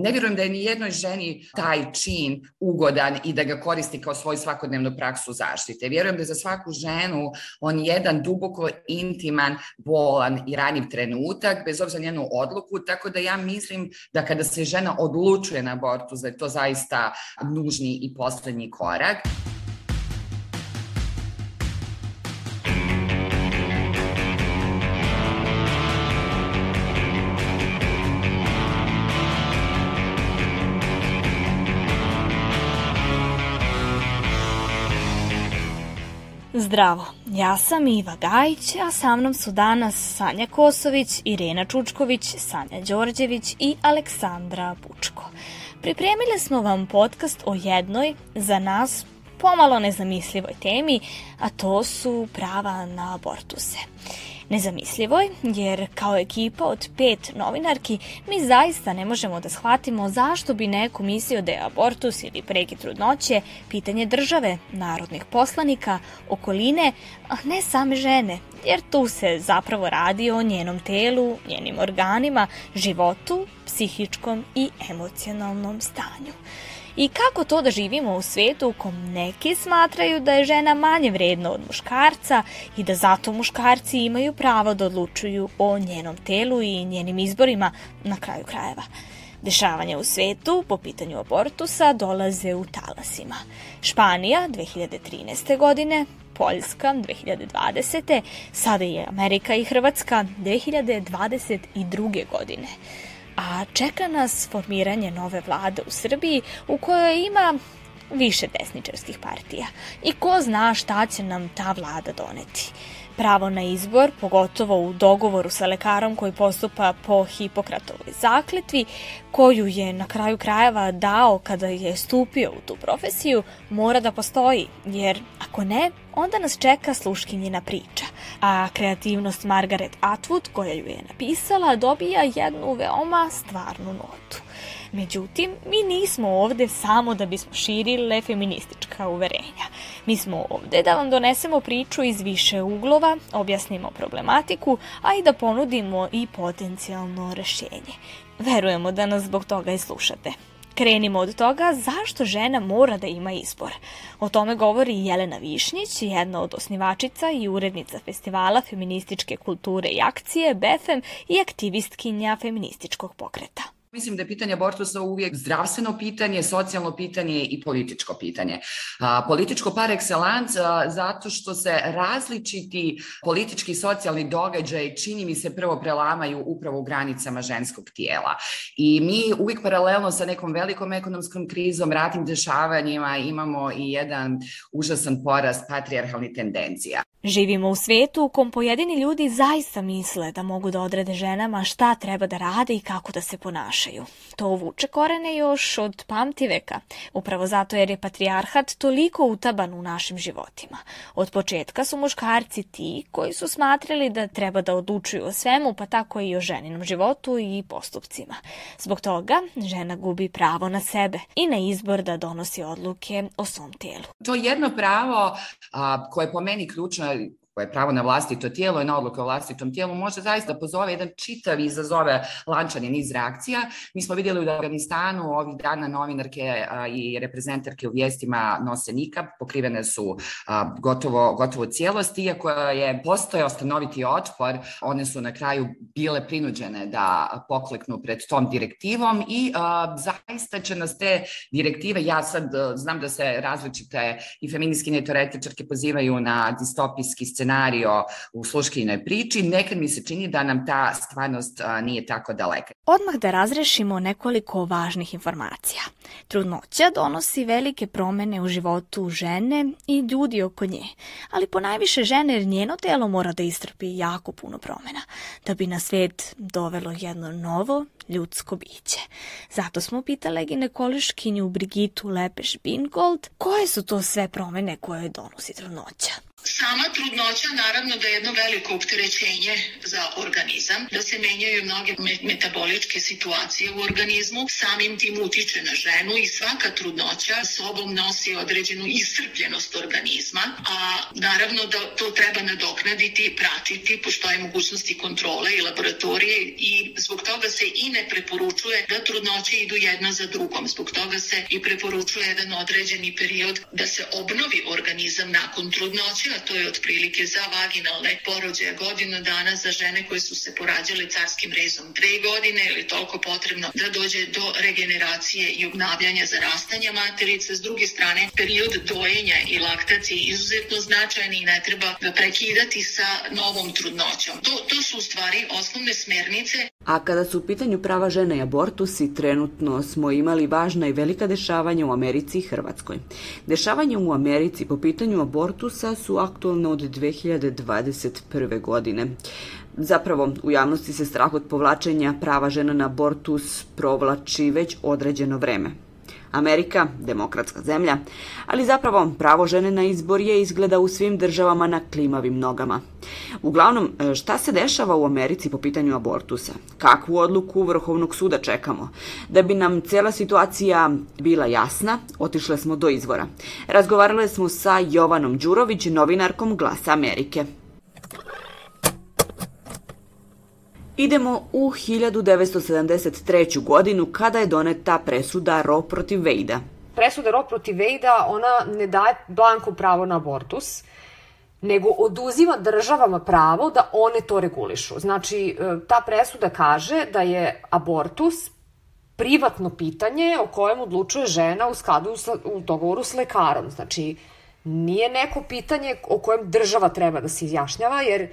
ne vjerujem da je ni jednoj ženi taj čin ugodan i da ga koristi kao svoju svakodnevnu praksu zaštite. Vjerujem da je za svaku ženu on jedan duboko intiman, bolan i ranjiv trenutak, bez obzira njenu odluku, tako da ja mislim da kada se žena odlučuje na abortus, da je to zaista nužni i poslednji korak. Zdravo, ja sam Iva Gajić, a sa mnom su danas Sanja Kosović, Irena Čučković, Sanja Đorđević i Aleksandra Pučko. Pripremili smo vam podcast o jednoj, za nas, pomalo nezamislivoj temi, a to su prava na abortuse nezamislivoj, jer kao ekipa od pet novinarki mi zaista ne možemo da shvatimo zašto bi neko mislio da je abortus ili preki trudnoće pitanje države, narodnih poslanika, okoline, a ne same žene, jer tu se zapravo radi o njenom telu, njenim organima, životu, psihičkom i emocionalnom stanju. I kako to da živimo u svetu u kom neki smatraju da je žena manje vredna od muškarca i da zato muškarci imaju pravo da odlučuju o njenom telu i njenim izborima na kraju krajeva. Dešavanja u svetu po pitanju abortusa dolaze u talasima. Španija 2013. godine, Poljska 2020. sada je Amerika i Hrvatska 2022. godine a čeka nas formiranje nove vlade u Srbiji u kojoj ima više desničarskih partija. I ko zna šta će nam ta vlada doneti pravo na izbor, pogotovo u dogovoru sa lekarom koji postupa po Hipokratovoj zakletvi, koju je na kraju krajeva dao kada je stupio u tu profesiju, mora da postoji, jer ako ne, onda nas čeka sluškinjina priča. A kreativnost Margaret Atwood, koja ju je napisala, dobija jednu veoma stvarnu notu. Međutim, mi nismo ovde samo da bismo širile feministička uverenja. Mi smo ovde da vam donesemo priču iz više uglova, objasnimo problematiku, a i da ponudimo i potencijalno rešenje. Verujemo da nas zbog toga i slušate. Krenimo od toga zašto žena mora da ima izbor. O tome govori Jelena Višnjić, jedna od osnivačica i urednica festivala feminističke kulture i akcije BFM i aktivistkinja feminističkog pokreta. Mislim da je pitanje abortusa uvijek zdravstveno pitanje, socijalno pitanje i političko pitanje. A, političko par excellence a, zato što se različiti politički i socijalni događaj čini mi se prvo prelamaju upravo u granicama ženskog tijela. I mi uvijek paralelno sa nekom velikom ekonomskom krizom, ratnim dešavanjima imamo i jedan užasan porast patrijarhalnih tendencija. Živimo u svetu u kom pojedini ljudi zaista misle da mogu da odrede ženama šta treba da rade i kako da se ponašaju. To vuče korene još od pamtiveka, upravo zato jer je patrijarhat toliko utaban u našim životima. Od početka su muškarci ti koji su smatrali da treba da odlučuju o svemu, pa tako i o ženinom životu i postupcima. Zbog toga žena gubi pravo na sebe i na izbor da donosi odluke o svom telu. To jedno pravo a, koje po meni ključno know koje pravo na vlastito tijelo i na odluke o vlastitom tijelu može zaista pozove jedan čitav izazove lančani niz reakcija. Mi smo vidjeli u Afganistanu ovih dana novinarke a, i reprezentarke u vijestima nose nikab, pokrivene su a, gotovo, gotovo cijelosti, iako je postojao stanoviti otpor, one su na kraju bile prinuđene da pokleknu pred tom direktivom i a, zaista će nas te direktive, ja sad znam da se različite i feministkinje teoretičarke pozivaju na distopijski scenarij scenario u sluškinoj priči, nekad mi se čini da nam ta stvarnost nije tako daleka. Odmah da razrešimo nekoliko važnih informacija. Trudnoća donosi velike promene u životu žene i ljudi oko nje, ali po najviše žene jer njeno telo mora da istrpi jako puno promena, da bi na svet dovelo jedno novo ljudsko biće. Zato smo pitale ginekoliškinju Brigitu Lepeš-Bingold koje su to sve promene koje donosi trudnoća. Sama trudnoća naravno da je jedno veliko opterećenje za organizam, da se menjaju mnoge metaboličke situacije u organizmu, samim tim utiče na ženu i svaka trudnoća sobom nosi određenu iscrpljenost organizma, a naravno da to treba nadoknaditi, pratiti, postoje mogućnosti kontrole i laboratorije i zbog toga se i ne preporučuje da trudnoće idu jedna za drugom. Zbog toga se i preporučuje jedan određeni period da se obnovi organizam nakon trudnoće, a to je otprilike za vaginalne porođaje godinu dana za žene koje su se porađale carskim rezom dve godine ili toliko potrebno da dođe do regeneracije i obnavljanja zarastanja materice. S druge strane, period dojenja i laktacije je izuzetno značajan i ne treba prekidati sa novom trudnoćom. To, to su u stvari osnovne smernice. A kada su u pitanju prava žene i abortusi, trenutno smo imali važna i velika dešavanja u Americi i Hrvatskoj. Dešavanja u Americi po pitanju abortusa su aktualne od 2021. godine. Zapravo, u javnosti se strah od povlačenja prava žena na abortus provlači već određeno vreme. Amerika, demokratska zemlja, ali zapravo pravo žene na izbor je izgleda u svim državama na klimavim nogama. Uglavnom, e, šta se dešava u Americi po pitanju abortusa? Kakvu odluku Vrhovnog suda čekamo? Da bi nam cela situacija bila jasna, otišle smo do izvora. Razgovarale smo sa Jovanom Đurović, novinarkom Glasa Amerike. Idemo u 1973. godinu kada je doneta presuda Ro protiv Vejda. Presuda Ro protiv Vejda, ona ne daje blanko pravo na abortus, nego oduzima državama pravo da one to regulišu. Znači, e, ta presuda kaže da je abortus privatno pitanje o kojem odlučuje žena u skladu u dogovoru s lekarom. Znači, nije neko pitanje o kojem država treba da se izjašnjava, jer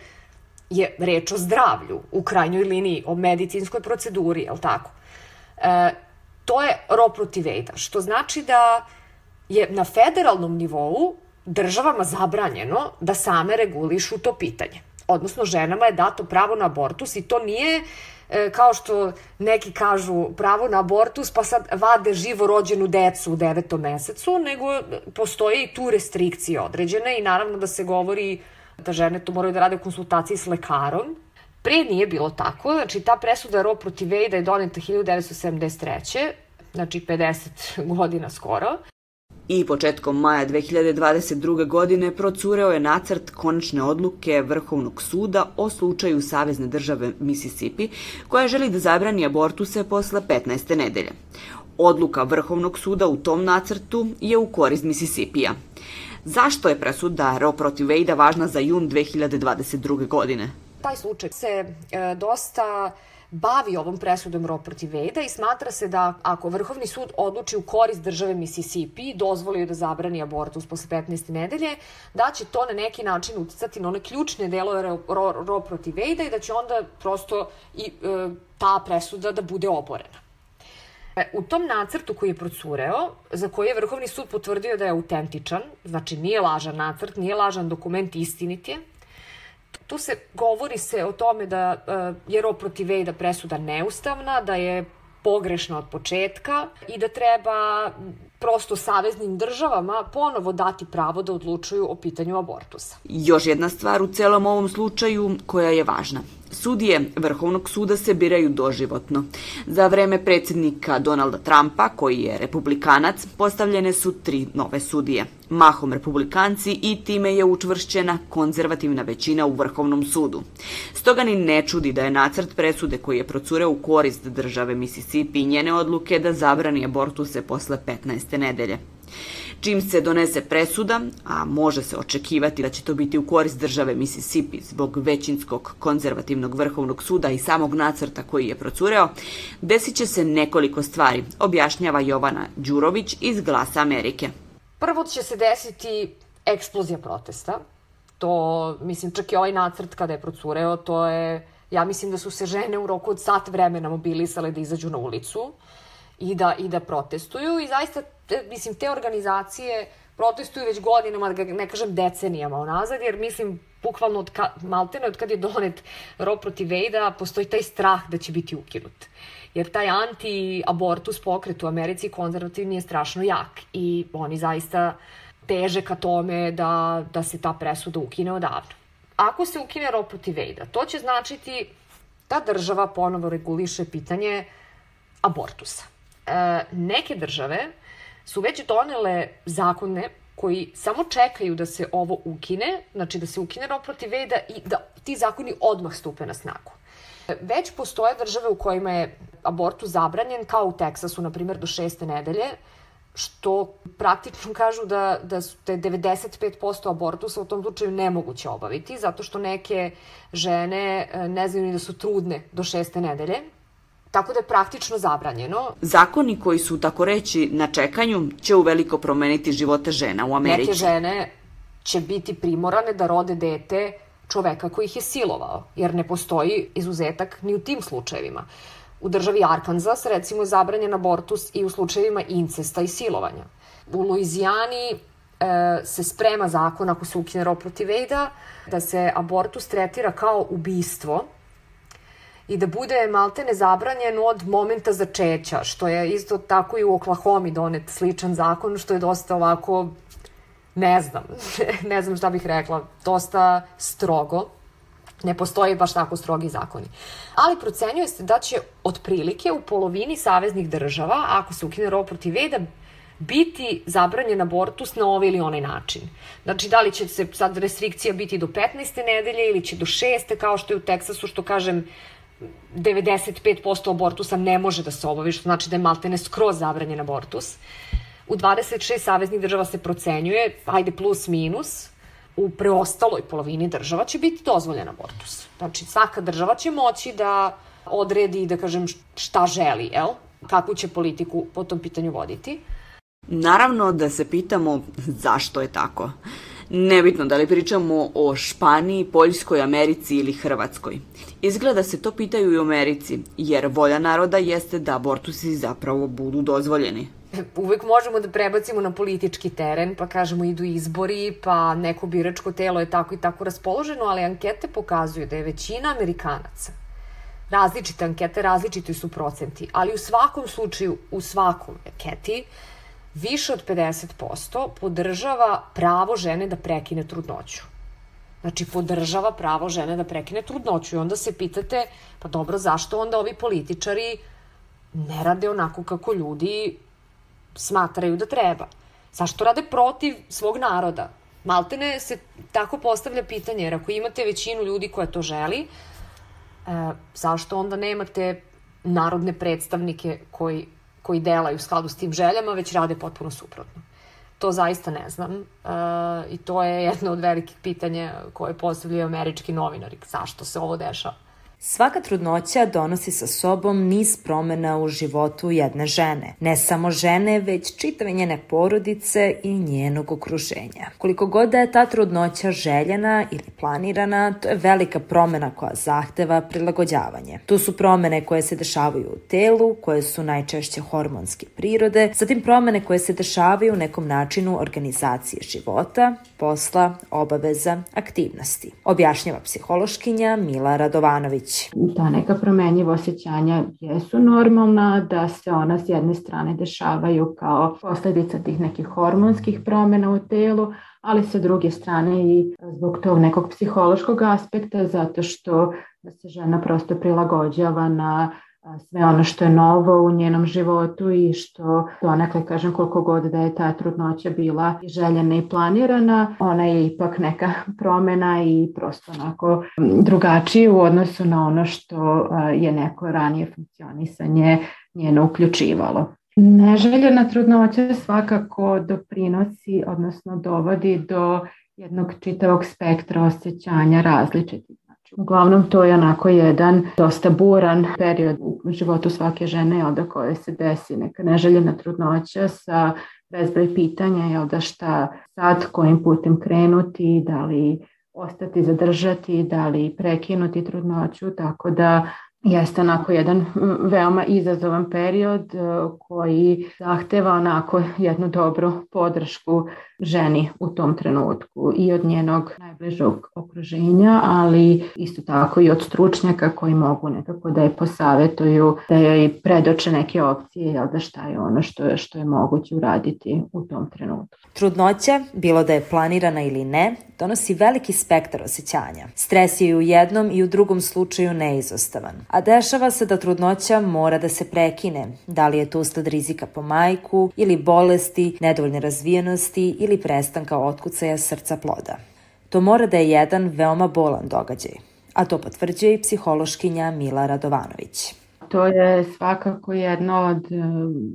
je reč o zdravlju, u krajnjoj liniji, o medicinskoj proceduri, je li tako? E, to je ro protiv što znači da je na federalnom nivou državama zabranjeno da same regulišu to pitanje. Odnosno, ženama je dato pravo na abortus i to nije e, kao što neki kažu pravo na abortus pa sad vade živo rođenu decu u devetom mesecu, nego postoje i tu restrikcije određene i naravno da se govori da žene to moraju da rade u konsultaciji s lekarom. Pre nije bilo tako, znači ta presuda Ro protiv Vejda je doneta 1973. Znači 50 godina skoro. I početkom maja 2022. godine procureo je nacrt konačne odluke Vrhovnog suda o slučaju Savezne države Mississippi, koja želi da zabrani abortuse posle 15. nedelje. Odluka Vrhovnog suda u tom nacrtu je u korist Mississippija. Zašto je presuda Roe protiv Wade važna za jun 2022. godine? Taj slučaj se e, dosta bavi ovom presudom Roe protiv Wade i smatra se da ako Vrhovni sud odluči u korist države Mississippi, dozvolio da zabrani abortus posle 15. nedelje, da će to na neki način uticati na one ključne delove Roe protiv Wade i da će onda prosto i e, ta presuda da bude oborena. E, u tom nacrtu koji je procureo, za koji je Vrhovni sud potvrdio da je autentičan, znači nije lažan nacrt, nije lažan dokument, istinit je, tu se govori se o tome da uh, je ro protiv Vejda presuda neustavna, da je pogrešna od početka i da treba prosto saveznim državama ponovo dati pravo da odlučuju o pitanju abortusa. Još jedna stvar u celom ovom slučaju koja je važna. Sudije Vrhovnog suda se biraju doživotno. Za vreme predsednika Donalda Trumpa, koji je republikanac, postavljene su tri nove sudije. Mahom republikanci i time je učvršćena konzervativna većina u Vrhovnom sudu. Stoga ni ne čudi da je nacrt presude koji je procureo u korist države Mississippi i njene odluke da zabrani abortuse posle 15. nedelje. Čim se donese presuda, a može se očekivati da će to biti u korist države Mississippi zbog većinskog konzervativnog vrhovnog suda i samog nacrta koji je procureo, desit će se nekoliko stvari, objašnjava Jovana Đurović iz Glasa Amerike. Prvo će se desiti eksplozija protesta. To, mislim, čak i ovaj nacrt kada je procureo, to je, ja mislim da su se žene u roku od sat vremena mobilisale da izađu na ulicu i da, i da protestuju i zaista, mislim, te organizacije protestuju već godinama, da ne kažem decenijama onazad, jer mislim, bukvalno od maltene od kad je donet ro protiv Vejda, postoji taj strah da će biti ukinut. Jer taj anti-abortus pokret u Americi konzervativni je strašno jak i oni zaista teže ka tome da, da se ta presuda ukine odavno. Ako se ukine rok protiv Vejda, to će značiti da država ponovo reguliše pitanje abortusa. E, neke države su već donele zakone koji samo čekaju da se ovo ukine, znači da se ukine rok protiv Vejda i da ti zakoni odmah stupe na snagu. Već postoje države u kojima je abortus zabranjen, kao u Teksasu, na primjer, do šeste nedelje, što praktično kažu da, da su te 95% abortusa u tom slučaju nemoguće obaviti, zato što neke žene e, ne znaju ni da su trudne do šeste nedelje, tako da je praktično zabranjeno. Zakoni koji su, tako reći, na čekanju će uveliko promeniti živote žena u Americi. Neke žene će biti primorane da rode dete čoveka koji ih je silovao, jer ne postoji izuzetak ni u tim slučajevima. U državi Arkansas, recimo, je zabranjen abortus i u slučajevima incesta i silovanja. U Luizijani e, se sprema zakon, ako se ukine protiv Vejda, da se abortus tretira kao ubistvo i da bude maltene zabranjen od momenta začeća, što je isto tako i u Oklahomi donet sličan zakon, što je dosta ovako, ne znam, ne znam šta bih rekla, dosta strogo. Ne postoje baš tako strogi zakoni. Ali procenjuje se da će otprilike u polovini saveznih država, ako se ukine rok protiv veda, biti zabranjen abortus na ovaj ili onaj način. Znači, da li će se sad restrikcija biti do 15. nedelje ili će do 6. kao što je u Teksasu, što kažem, 95% abortusa ne može da se obavi, što znači da je maltene skroz zabranjen abortus. U 26 saveznih država se procenjuje, ajde plus minus, u preostaloj polovini država će biti dozvoljen abortus. Znači, svaka država će moći da odredi, da kažem, šta želi, jel? Kakvu će politiku po tom pitanju voditi. Naravno da se pitamo zašto je tako. Nebitno da li pričamo o Španiji, Poljskoj, Americi ili Hrvatskoj. Izgleda se to pitaju i u Americi, jer volja naroda jeste da abortusi zapravo budu dozvoljeni. Uvek možemo da prebacimo na politički teren, pa kažemo idu izbori, pa neko biračko telo je tako i tako raspoloženo, ali ankete pokazuju da je većina Amerikanaca različite ankete, različiti su procenti, ali u svakom slučaju, u svakom anketi, više od 50% podržava pravo žene da prekine trudnoću. Znači, podržava pravo žene da prekine trudnoću i onda se pitate, pa dobro, zašto onda ovi političari ne rade onako kako ljudi smatraju da treba? Zašto rade protiv svog naroda? Maltene se tako postavlja pitanje, jer ako imate većinu ljudi koja to želi, e, zašto onda nemate narodne predstavnike koji koji delaju u skladu s tim željama, već rade potpuno suprotno. To zaista ne znam uh, i to je jedno od velikih pitanja koje postavljaju američki novinari. Zašto se ovo dešava? Svaka trudnoća donosi sa sobom niz promena u životu jedne žene. Ne samo žene, već čitave njene porodice i njenog okruženja. Koliko god da je ta trudnoća željena ili planirana, to je velika promena koja zahteva prilagođavanje. Tu su promene koje se dešavaju u telu, koje su najčešće hormonske prirode, zatim promene koje se dešavaju u nekom načinu organizacije života, posla, obaveza, aktivnosti. Objašnjava psihološkinja Mila Radovanović Vučić. Ta neka promenjiva osjećanja jesu normalna, da se ona s jedne strane dešavaju kao posledica tih nekih hormonskih promena u telu, ali sa druge strane i zbog tog nekog psihološkog aspekta, zato što se žena prosto prilagođava na sve ono što je novo u njenom životu i što donekle kažem koliko god da je ta trudnoća bila željena i planirana, ona je ipak neka promena i prosto onako drugačije u odnosu na ono što je neko ranije funkcionisanje njeno uključivalo. Neželjena trudnoća svakako doprinosi, odnosno dovodi do jednog čitavog spektra osjećanja različitih Uglavnom to je onako jedan dosta buran period u životu svake žene jel da koje se desi neka neželjena trudnoća sa bezbroj pitanja jel da šta sad, kojim putem krenuti, da li ostati zadržati, da li prekinuti trudnoću, tako da jeste onako jedan veoma izazovan period e, koji zahteva onako jednu dobru podršku ženi u tom trenutku i od njenog najbližeg okruženja, ali isto tako i od stručnjaka koji mogu nekako da je posavetuju, da joj predoče neke opcije, jel da šta je ono što je, što je moguće uraditi u tom trenutku. Trudnoća, bilo da je planirana ili ne, donosi veliki spektar osjećanja. Stres je i u jednom i u drugom slučaju neizostavan. A dešava se da trudnoća mora da se prekine, da li je to usled rizika po majku ili bolesti, nedovoljne razvijenosti ili prestanka otkucaja srca ploda. To mora da je jedan veoma bolan događaj, a to potvrđuje i psihološkinja Mila Radovanović. To je svakako jedno od e,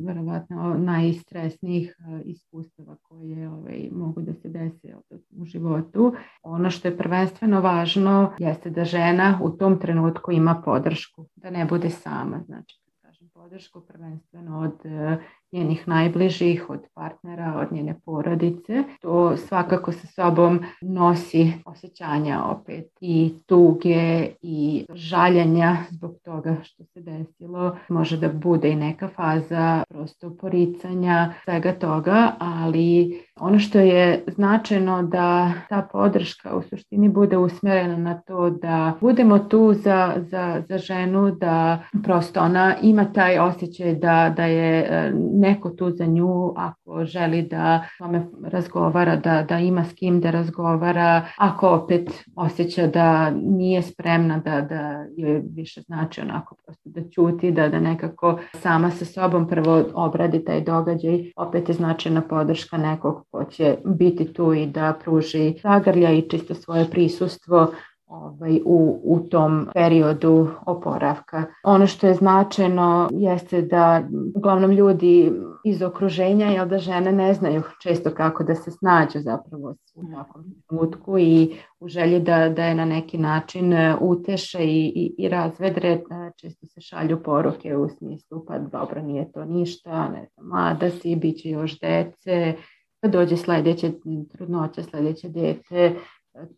verovatno najstresnijih e, iskustava koje ovaj, mogu da se dese u životu. Ono što je prvenstveno važno jeste da žena u tom trenutku ima podršku, da ne bude sama. Znači, kažem, podršku prvenstveno od e, njenih najbližih, od partnera, od njene porodice. To svakako sa sobom nosi osjećanja opet i tuge i žaljenja zbog toga što se desilo. Može da bude i neka faza prosto poricanja svega toga, ali ono što je značajno da ta podrška u suštini bude usmjerena na to da budemo tu za, za, za ženu, da prosto ona ima taj osjećaj da, da je e, neko tu za nju ako želi da tome razgovara, da, da ima s kim da razgovara, ako opet osjeća da nije spremna da, da joj više znači onako prosto da ćuti, da, da nekako sama sa sobom prvo obradi taj događaj, opet je značajna podrška nekog ko će biti tu i da pruži zagrlja i čisto svoje prisustvo ovaj, u, u tom periodu oporavka. Ono što je značajno jeste da uglavnom ljudi iz okruženja, jel da žene ne znaju često kako da se snađu zapravo u takvom trenutku i u želji da, da je na neki način uteše i, i, i razvedre, e, često se šalju poruke u smislu pa dobro nije to ništa, ne znam, mlada si, bit će još dece, kad dođe sledeće trudnoća, sledeće dete,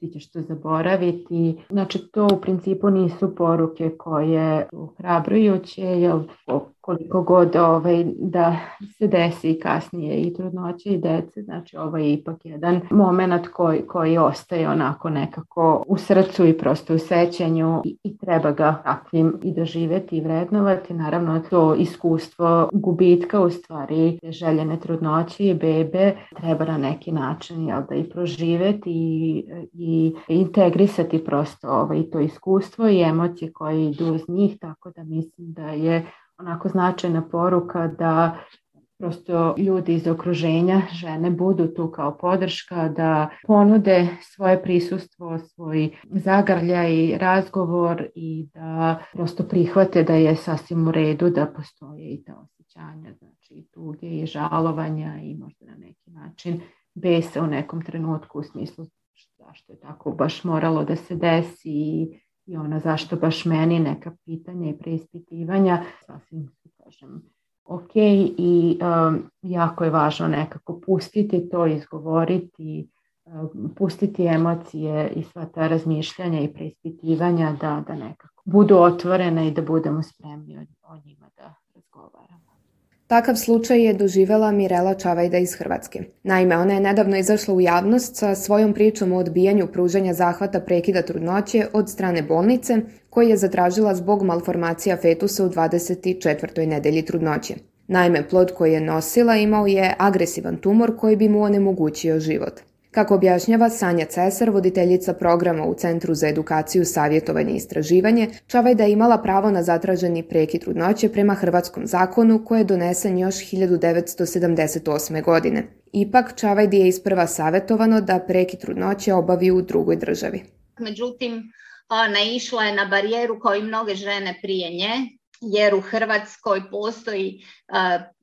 ti ćeš to zaboraviti. Znači to u principu nisu poruke koje su hrabrujuće, jer koliko god ovaj, da se desi kasnije i trudnoće i dece, znači ovo je ipak jedan moment koji, koji ostaje onako nekako u srcu i prosto u sećanju i, i treba ga takvim i doživeti i vrednovati. Naravno to iskustvo gubitka u stvari željene trudnoće i bebe treba na neki način jel, da i proživeti i, i integrisati prosto ovaj, to iskustvo i emocije koje idu uz njih, tako da mislim da je onako značajna poruka da prosto ljudi iz okruženja, žene budu tu kao podrška, da ponude svoje prisustvo, svoj zagrljaj, razgovor i da prosto prihvate da je sasvim u redu da postoje i ta osjećanja, znači i tuge i žalovanja i možda na neki način besa u nekom trenutku u smislu zašto je tako baš moralo da se desi i i ona zašto baš meni neka pitanja i preispitivanja sasvim kažem ok i um, jako je važno nekako pustiti to, izgovoriti, um, pustiti emocije i sva ta razmišljanja i preispitivanja da, da nekako budu otvorene i da budemo spremni o, o njima da razgovaramo. Takav slučaj je doživela Mirela Čavajda iz Hrvatske. Naime, ona je nedavno izašla u javnost sa svojom pričom o odbijanju pružanja zahvata prekida trudnoće od strane bolnice, koji je zatražila zbog malformacija fetusa u 24. nedelji trudnoće. Naime, plod koji je nosila imao je agresivan tumor koji bi mu onemogućio život. Kako objašnjava Sanja Cesar, voditeljica programa u Centru za edukaciju, savjetovanje i istraživanje, Čavajda je imala pravo na zatraženi prekid trudnoće prema hrvatskom zakonu koji je donesen još 1978. godine. Ipak, Čavajdi je isprva savjetovano da prekid trudnoće obavi u drugoj državi. Međutim, naišla je na barijeru kao i mnoge žene prije nje, jer u Hrvatskoj postoji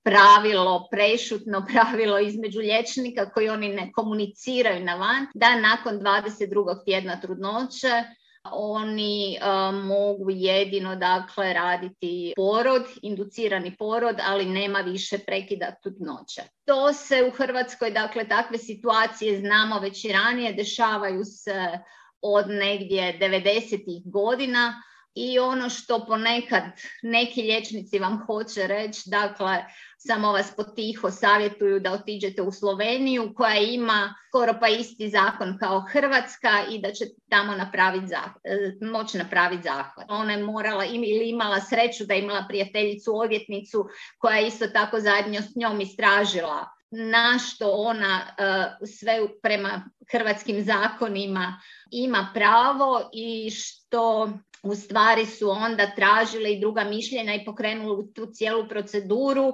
pravilo, prešutno pravilo između liječnika koji oni ne komuniciraju na van, da nakon 22. tjedna trudnoće oni uh, mogu jedino dakle raditi porod, inducirani porod, ali nema više prekida trudnoće. To se u Hrvatskoj, dakle takve situacije znamo već i ranije, dešavaju se od negdje 90. godina, i ono što ponekad neki liječnici vam hoće reći, dakle, samo vas potiho savjetuju da otiđete u Sloveniju koja ima skoro pa isti zakon kao Hrvatska i da će tamo napraviti e, moći napraviti zahvat. Ona je morala ili imala sreću da je imala prijateljicu odvjetnicu koja je isto tako zajedno s njom istražila na što ona e, sve prema hrvatskim zakonima ima pravo i što u stvari su onda tražile i druga mišljenja i pokrenuli tu cijelu proceduru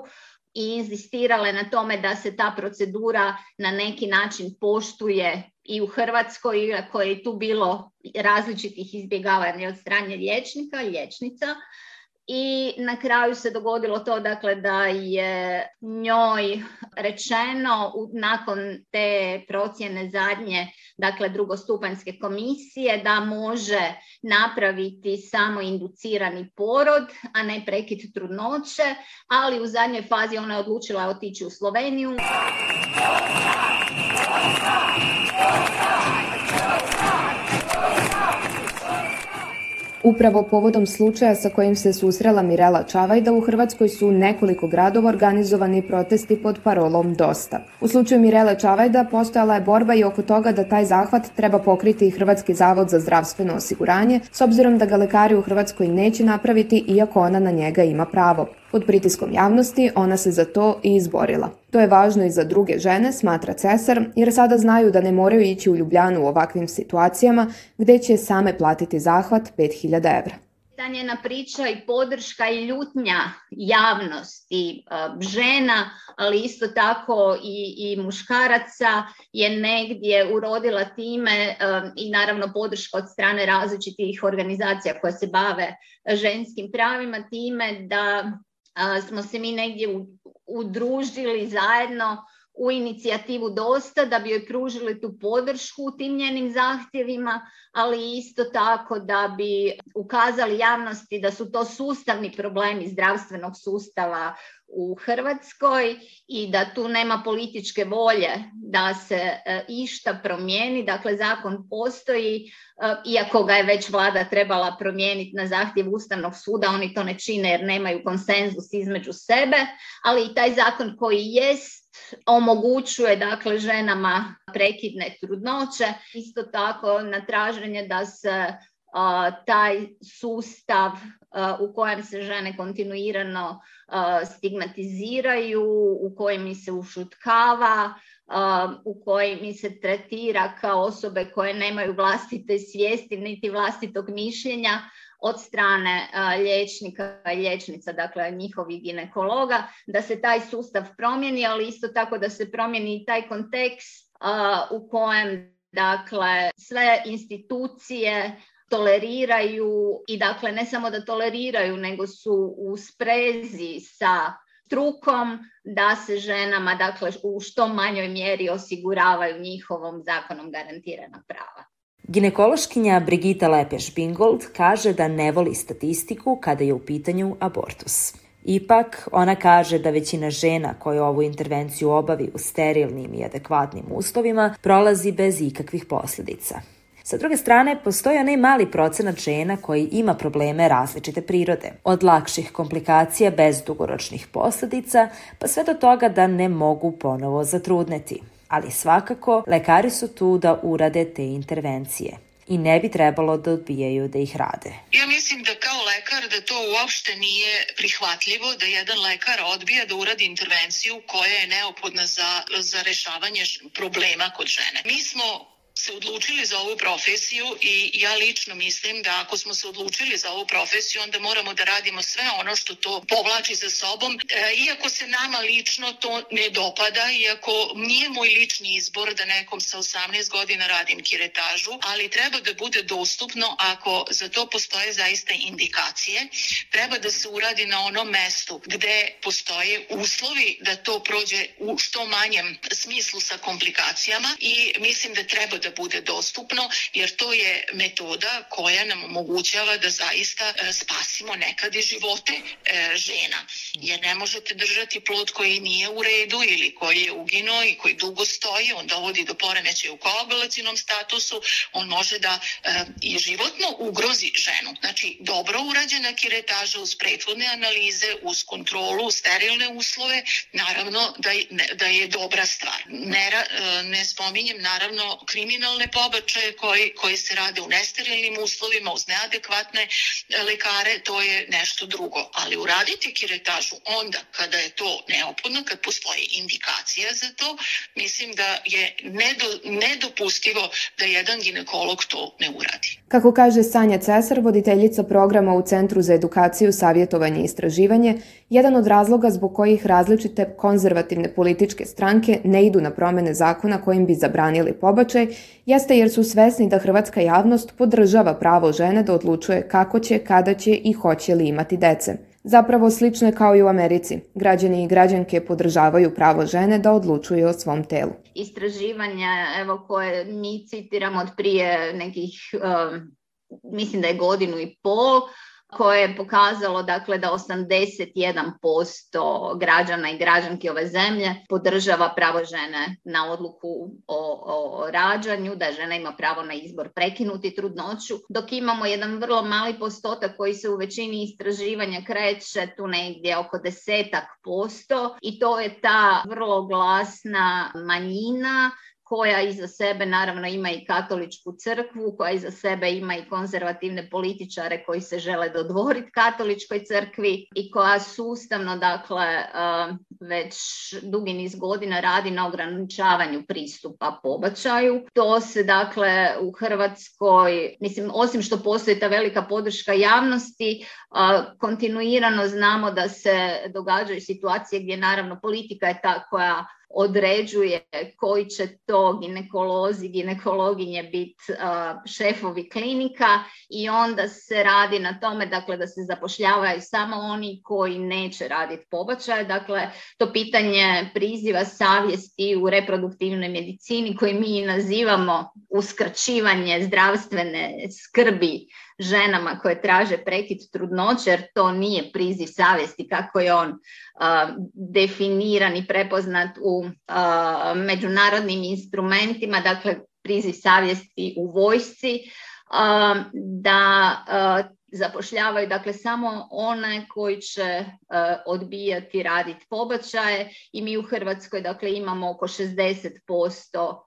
i inzistirale na tome da se ta procedura na neki način poštuje i u Hrvatskoj, iako je tu bilo različitih izbjegavanja od strane liječnika, liječnica, i na kraju se dogodilo to dakle da je njoj rečeno nakon te procjene zadnje dakle drugostupanjske komisije da može napraviti samo inducirani porod, a ne prekid trudnoće, ali u zadnjoj fazi ona je odlučila otići u Sloveniju. Upravo povodom slučaja sa kojim se susrela Mirela Čavajda u Hrvatskoj su nekoliko gradova organizovani protesti pod parolom Dosta. U slučaju Mirele Čavajda postojala je borba i oko toga da taj zahvat treba pokriti i Hrvatski zavod za zdravstveno osiguranje, s obzirom da ga lekari u Hrvatskoj neće napraviti iako ona na njega ima pravo. Pod pritiskom javnosti ona se za to i izborila. To je važno i za druge žene, smatra Cesar, jer sada znaju da ne moraju ići u Ljubljanu u ovakvim situacijama gde će same platiti zahvat 5000 evra ta njena priča i podrška i ljutnja javnosti žena, ali isto tako i, i muškaraca je negdje urodila time i naravno podrška od strane različitih organizacija koje se bave ženskim pravima time da smo se mi negdje udružili zajedno u inicijativu dosta da bi joj pružili tu podršku u tim njenim zahtjevima, ali isto tako da bi ukazali javnosti da su to sustavni problemi zdravstvenog sustava u Hrvatskoj i da tu nema političke volje da se e, išta promijeni. Dakle, zakon postoji, e, iako ga je već vlada trebala promijeniti na zahtjev Ustavnog suda, oni to ne čine jer nemaju konsenzus između sebe, ali i taj zakon koji jest omogućuje dakle ženama prekidne trudnoće, isto tako na traženje da se taj sustav u kojem se žene kontinuirano stigmatiziraju, u kojem se ušutkava, u kojem mi se tretira kao osobe koje nemaju vlastite svijesti niti vlastitog mišljenja od strane liječnika i liječnica, dakle njihovih ginekologa, da se taj sustav promijeni, ali isto tako da se promijeni i taj kontekst u kojem dakle sve institucije toleriraju i dakle ne samo da toleriraju nego su u sprezi sa strukom da se ženama dakle u što manjoj mjeri osiguravaju njihovom zakonom garantirana prava. Ginekološkinja Brigita Lepeš-Bingold kaže da ne voli statistiku kada je u pitanju abortus. Ipak, ona kaže da većina žena koje ovu intervenciju obavi u sterilnim i adekvatnim uslovima prolazi bez ikakvih posljedica. Sa druge strane, postoji onaj mali procenat žena koji ima probleme različite prirode, od lakših komplikacija bez dugoročnih posledica, pa sve do toga da ne mogu ponovo zatrudneti. Ali svakako, lekari su tu da urade te intervencije i ne bi trebalo da odbijaju da ih rade. Ja mislim da kao lekar da to uopšte nije prihvatljivo da jedan lekar odbija da uradi intervenciju koja je neophodna za, za rešavanje problema kod žene. Mi smo se odlučili za ovu profesiju i ja lično mislim da ako smo se odlučili za ovu profesiju onda moramo da radimo sve ono što to povlači za sobom. E, iako se nama lično to ne dopada, iako nije moj lični izbor da nekom sa 18 godina radim kiretažu, ali treba da bude dostupno ako za to postoje zaista indikacije. Treba da se uradi na onom mestu gde postoje uslovi da to prođe u što manjem smislu sa komplikacijama i mislim da treba da da bude dostupno, jer to je metoda koja nam omogućava da zaista e, spasimo nekad i živote e, žena. Jer ne možete držati plod koji nije u redu ili koji je ugino i koji dugo stoji, on dovodi do poremećaja u koagulacijnom statusu, on može da e, i životno ugrozi ženu. Znači, dobro urađena kiretaža uz prethodne analize, uz kontrolu, sterilne uslove, naravno da, da je dobra stvar. Ne, ne spominjem naravno kriminalne pobačaje koji, koji se rade u nesterilnim uslovima, uz neadekvatne lekare, to je nešto drugo. Ali uraditi kiretažu onda kada je to neophodno, kad postoji indikacija za to, mislim da je nedo, nedopustivo da jedan ginekolog to ne uradi. Kako kaže Sanja Cesar, voditeljica programa u Centru za edukaciju, savjetovanje i istraživanje, jedan od razloga zbog kojih različite konzervativne političke stranke ne idu na promene zakona kojim bi zabranili pobačaj, jeste jer su svesni da hrvatska javnost podržava pravo žene da odlučuje kako će, kada će i hoće li imati dece. Zapravo slično je kao i u Americi. Građani i građanke podržavaju pravo žene da odlučuju o svom telu. Istraživanja evo, koje mi citiramo od prije nekih, um, mislim da je godinu i pol, koje je pokazalo dakle da 81% građana i građanki ove zemlje podržava pravo žene na odluku o, o rađanju, da žena ima pravo na izbor prekinuti trudnoću, dok imamo jedan vrlo mali postotak koji se u većini istraživanja kreće tu negdje oko desetak posto i to je ta vrlo glasna manjina koja iza sebe naravno ima i katoličku crkvu, koja iza sebe ima i konzervativne političare koji se žele dodvoriti katoličkoj crkvi i koja sustavno, dakle, već dugi niz godina radi na ograničavanju pristupa pobačaju. To se, dakle, u Hrvatskoj, mislim, osim što postoji ta velika podrška javnosti, kontinuirano znamo da se događaju situacije gdje naravno politika je ta koja određuje koji će to ginekolozi, ginekologinje biti šefovi klinika i onda se radi na tome dakle, da se zapošljavaju samo oni koji neće raditi pobačaje. Dakle, to pitanje priziva savjesti u reproduktivnoj medicini koji mi nazivamo uskraćivanje zdravstvene skrbi ženama koje traže prekid trudnoće, jer to nije priziv savjesti kako je on definiran i prepoznat u međunarodnim instrumentima, dakle priziv savjesti u vojsci, da zapošljavaju dakle samo one koji će odbijati raditi pobačaje i mi u Hrvatskoj dakle imamo oko 60%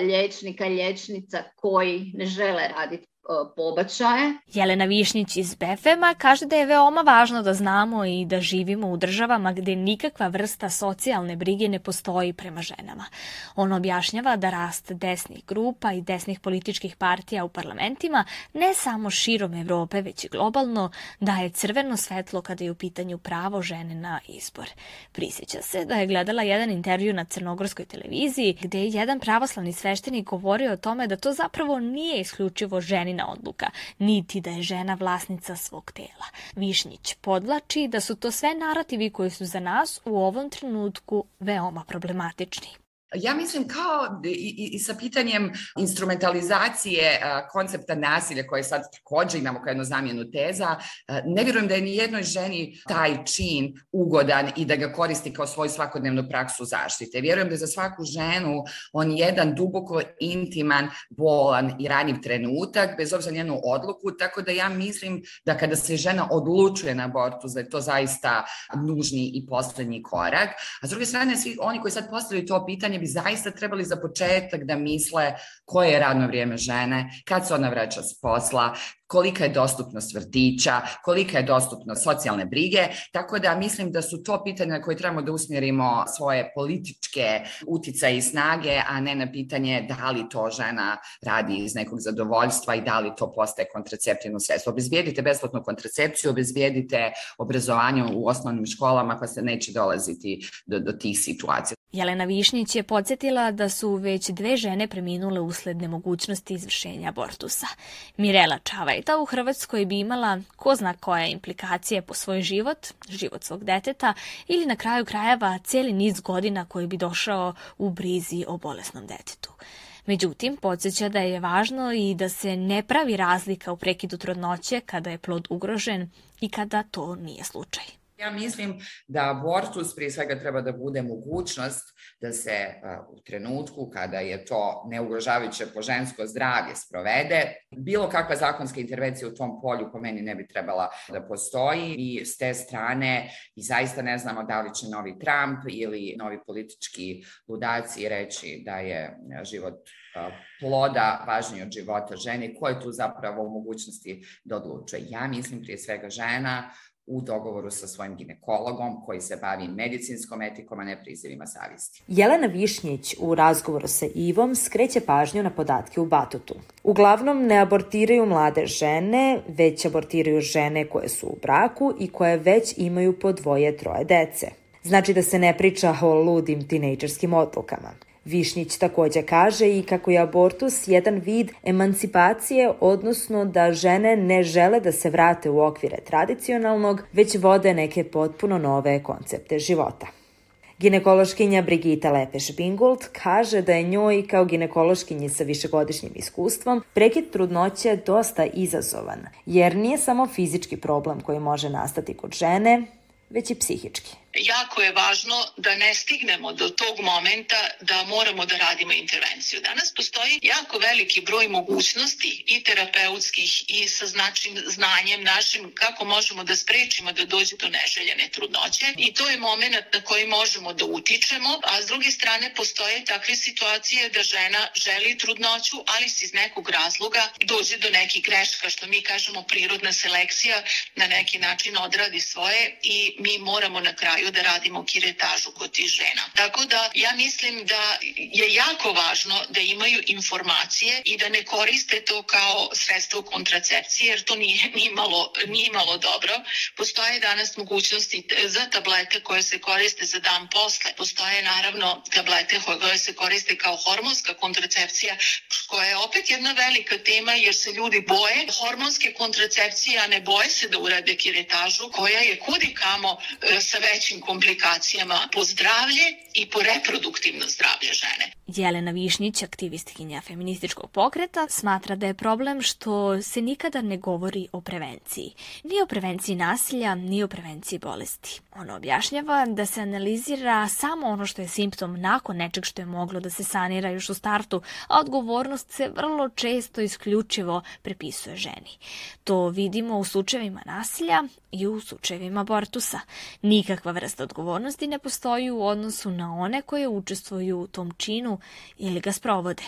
liječnika i liječnica koji ne žele raditi pobačaje. Jelena Višnjić iz BFM-a kaže da je veoma važno da znamo i da živimo u državama gde nikakva vrsta socijalne brige ne postoji prema ženama. On objašnjava da rast desnih grupa i desnih političkih partija u parlamentima ne samo širom Evrope, već i globalno, daje crveno svetlo kada je u pitanju pravo žene na izbor. Prisjeća se da je gledala jedan intervju na crnogorskoj televiziji gde je jedan pravoslavni sveštenik govorio o tome da to zapravo nije isključivo ženi ženina odluka, niti da je žena vlasnica svog tela. Višnjić podlači da su to sve narativi koji su za nas u ovom trenutku veoma problematični. Ja mislim kao i, i, sa pitanjem instrumentalizacije a, koncepta nasilja koje sad takođe imamo kao jednu zamjenu teza, a, ne vjerujem da je ni jednoj ženi taj čin ugodan i da ga koristi kao svoju svakodnevnu praksu zaštite. Vjerujem da za svaku ženu on jedan duboko intiman, bolan i ranjiv trenutak, bez obzira njenu odluku, tako da ja mislim da kada se žena odlučuje na abortus, da je to zaista nužni i poslednji korak. A s druge strane, svi oni koji sad postavljaju to pitanje bi zaista trebali za početak da misle koje je radno vrijeme žene, kad se ona vraća s posla, kolika je dostupnost vrtića, kolika je dostupnost socijalne brige, tako da mislim da su to pitanja koje trebamo da usmjerimo svoje političke uticaje i snage, a ne na pitanje da li to žena radi iz nekog zadovoljstva i da li to postaje kontraceptivno sredstvo. Obezbijedite besplatnu kontracepciju, obezbijedite obrazovanje u osnovnim školama pa se neće dolaziti do, do tih situacija. Jelena Višnjić je podsjetila da su već dve žene preminule usled nemogućnosti izvršenja abortusa. Mirela Čavajta u Hrvatskoj bi imala ko zna koje implikacije po svoj život, život svog deteta ili na kraju krajeva cijeli niz godina koji bi došao u brizi o bolesnom detetu. Međutim, podsjeća da je važno i da se ne pravi razlika u prekidu trudnoće kada je plod ugrožen i kada to nije slučaj. Ja mislim da abortus prije svega treba da bude mogućnost da se u trenutku kada je to neugrožavajuće po žensko zdravlje sprovede, bilo kakva zakonska intervencija u tom polju po meni ne bi trebala da postoji i s te strane i zaista ne znamo da li će novi Trump ili novi politički ludaci reći da je život ploda važniji od života žene, ko je tu zapravo u mogućnosti da odlučuje. Ja mislim prije svega žena u dogovoru sa svojim ginekologom koji se bavi medicinskom etikom, a ne prizivima savjesti. Jelena Višnjić u razgovoru sa Ivom skreće pažnju na podatke u Batutu. Uglavnom ne abortiraju mlade žene, već abortiraju žene koje su u braku i koje već imaju po dvoje, troje dece. Znači da se ne priča o ludim tinejdžerskim odlukama. Višnjić takođe kaže i kako je abortus jedan vid emancipacije, odnosno da žene ne žele da se vrate u okvire tradicionalnog, već vode neke potpuno nove koncepte života. Ginekološkinja Brigita Lepeš-Bingult kaže da je njoj kao ginekološkinji sa višegodišnjim iskustvom prekid trudnoće dosta izazovan, jer nije samo fizički problem koji može nastati kod žene, već i psihički jako je važno da ne stignemo do tog momenta da moramo da radimo intervenciju. Danas postoji jako veliki broj mogućnosti i terapeutskih i sa značim znanjem našim kako možemo da sprečimo da dođe do neželjene trudnoće i to je moment na koji možemo da utičemo, a s druge strane postoje takve situacije da žena želi trudnoću, ali se iz nekog razloga dođe do nekih greška, što mi kažemo prirodna selekcija na neki način odradi svoje i mi moramo na kraju moraju da radimo kiretažu kod tih žena. Tako da ja mislim da je jako važno da imaju informacije i da ne koriste to kao sredstvo kontracepcije jer to nije ni malo, ni malo dobro. Postoje danas mogućnosti za tablete koje se koriste za dan posle. Postoje naravno tablete koje se koriste kao hormonska kontracepcija koja je opet jedna velika tema jer se ljudi boje hormonske kontracepcije, a ne boje se da urade kiretažu koja je kudi kamo e, sa većim mogućim komplikacijama po zdravlje i po reproduktivno zdravlje žene. Jelena Višnjić, aktivistkinja feminističkog pokreta, smatra da je problem što se nikada ne govori o prevenciji. Ni o prevenciji nasilja, ni o prevenciji bolesti. Ona objašnjava da se analizira samo ono što je simptom nakon nečeg što je moglo da se sanira još u startu, a odgovornost se vrlo često isključivo prepisuje ženi. To vidimo u slučajevima nasilja i u slučajevima abortusa. Nikakva vrsta odgovornosti ne postoji u odnosu na one koje učestvuju u tom činu ili ga sprovode.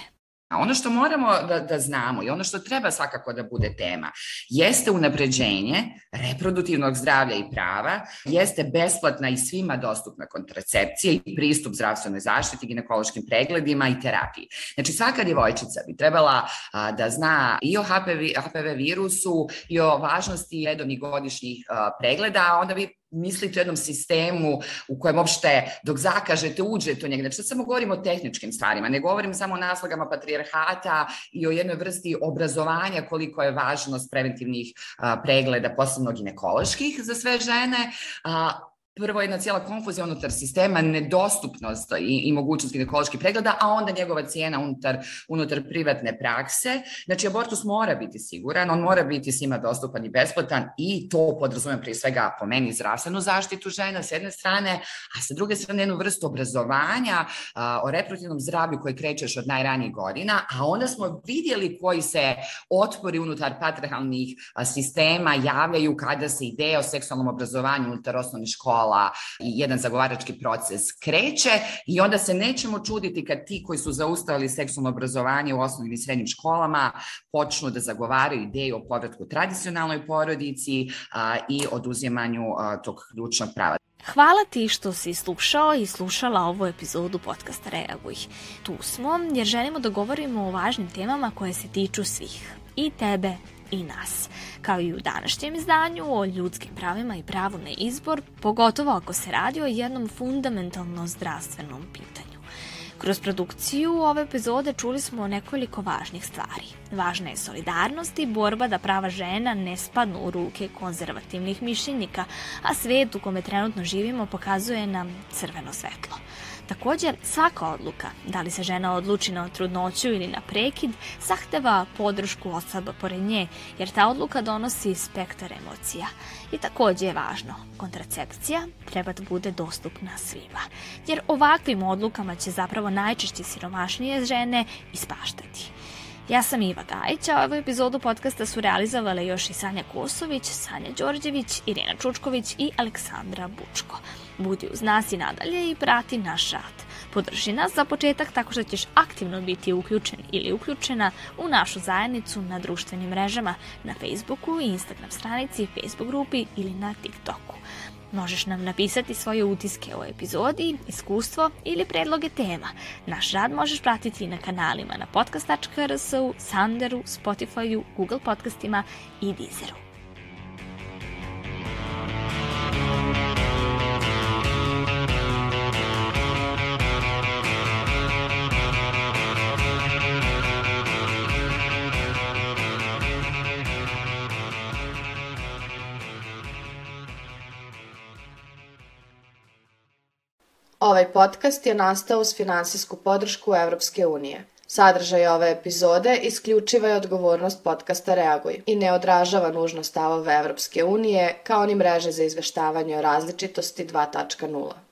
A ono što moramo da, da znamo i ono što treba svakako da bude tema jeste unapređenje reproduktivnog zdravlja i prava, jeste besplatna i svima dostupna kontracepcija i pristup zdravstvenoj zaštiti, ginekološkim pregledima i terapiji. Znači svaka djevojčica bi trebala a, da zna i o HPV, HPV virusu i o važnosti redovnih godišnjih a, pregleda, a onda bi mislite o jednom sistemu u kojem uopšte dok zakažete uđete u njega. Znači, samo govorimo o tehničkim stvarima, ne govorim samo o naslagama patrijarhata i o jednoj vrsti obrazovanja koliko je važnost preventivnih a, pregleda, posebno ginekoloških za sve žene, a, prvo jedna cijela konfuzija unutar sistema, nedostupnost i, i mogućnost ginekoloških pregleda, a onda njegova cijena unutar, unutar privatne prakse. Znači, abortus mora biti siguran, on mora biti svima dostupan i besplatan i to podrazumem prije svega po meni zdravstvenu zaštitu žena s jedne strane, a sa druge strane jednu vrstu obrazovanja a, o reproduktivnom zdravlju koji krećeš od najranijih godina, a onda smo vidjeli koji se otpori unutar patriarhalnih sistema javljaju kada se ideja o seksualnom obrazovanju unutar osnovne škole škola i jedan zagovarački proces kreće i onda se nećemo čuditi kad ti koji su zaustavili seksualno obrazovanje u osnovnim i srednjim školama počnu da zagovaraju ideju o povratku tradicionalnoj porodici a, i oduzimanju a, tog ključnog prava. Hvala ti što si slušao i slušala ovu epizodu podcasta Reaguj. Tu smo jer želimo da govorimo o važnim temama koje se tiču svih. I tebe i nas. Kao i u današnjem izdanju o ljudskim pravima i pravu na izbor, pogotovo ako se radi o jednom fundamentalno zdravstvenom pitanju. Kroz produkciju ove epizode čuli smo nekoliko važnih stvari. Važna je solidarnost i borba da prava žena ne spadnu u ruke konzervativnih mišljenika, a svet u kome trenutno živimo pokazuje nam crveno svetlo. Takođe, svaka odluka, da li se žena odluči na trudnoću ili na prekid, zahteva podršku osoba pored nje, jer ta odluka donosi spektar emocija. I takođe je važno, kontracepcija treba da bude dostupna svima, jer ovakvim odlukama će zapravo najčešće siromašnije žene ispaštati. Ja sam Iva Gajić, a ovu epizodu podcasta su realizovale još i Sanja Kosović, Sanja Đorđević, Irena Čučković i Aleksandra Bučko. Budi uz nas i nadalje i prati naš rad. Podrži nas za početak tako što ćeš aktivno biti uključen ili uključena u našu zajednicu na društvenim mrežama, na Facebooku i Instagram stranici, Facebook grupi ili na TikToku. Možeš nam napisati svoje utiske o epizodi, iskustvo ili predloge tema. Naš rad možeš pratiti na kanalima na podcast.rs-u, Sanderu, Spotifyu, Google podcastima i Deezeru. Ovaj podcast je nastao uz finansijsku podršku Evropske unije. Sadržaj ove epizode isključiva je odgovornost podcasta Reaguj i ne odražava nužno stavove Evropske unije kao ni mreže za izveštavanje o različitosti 2.0.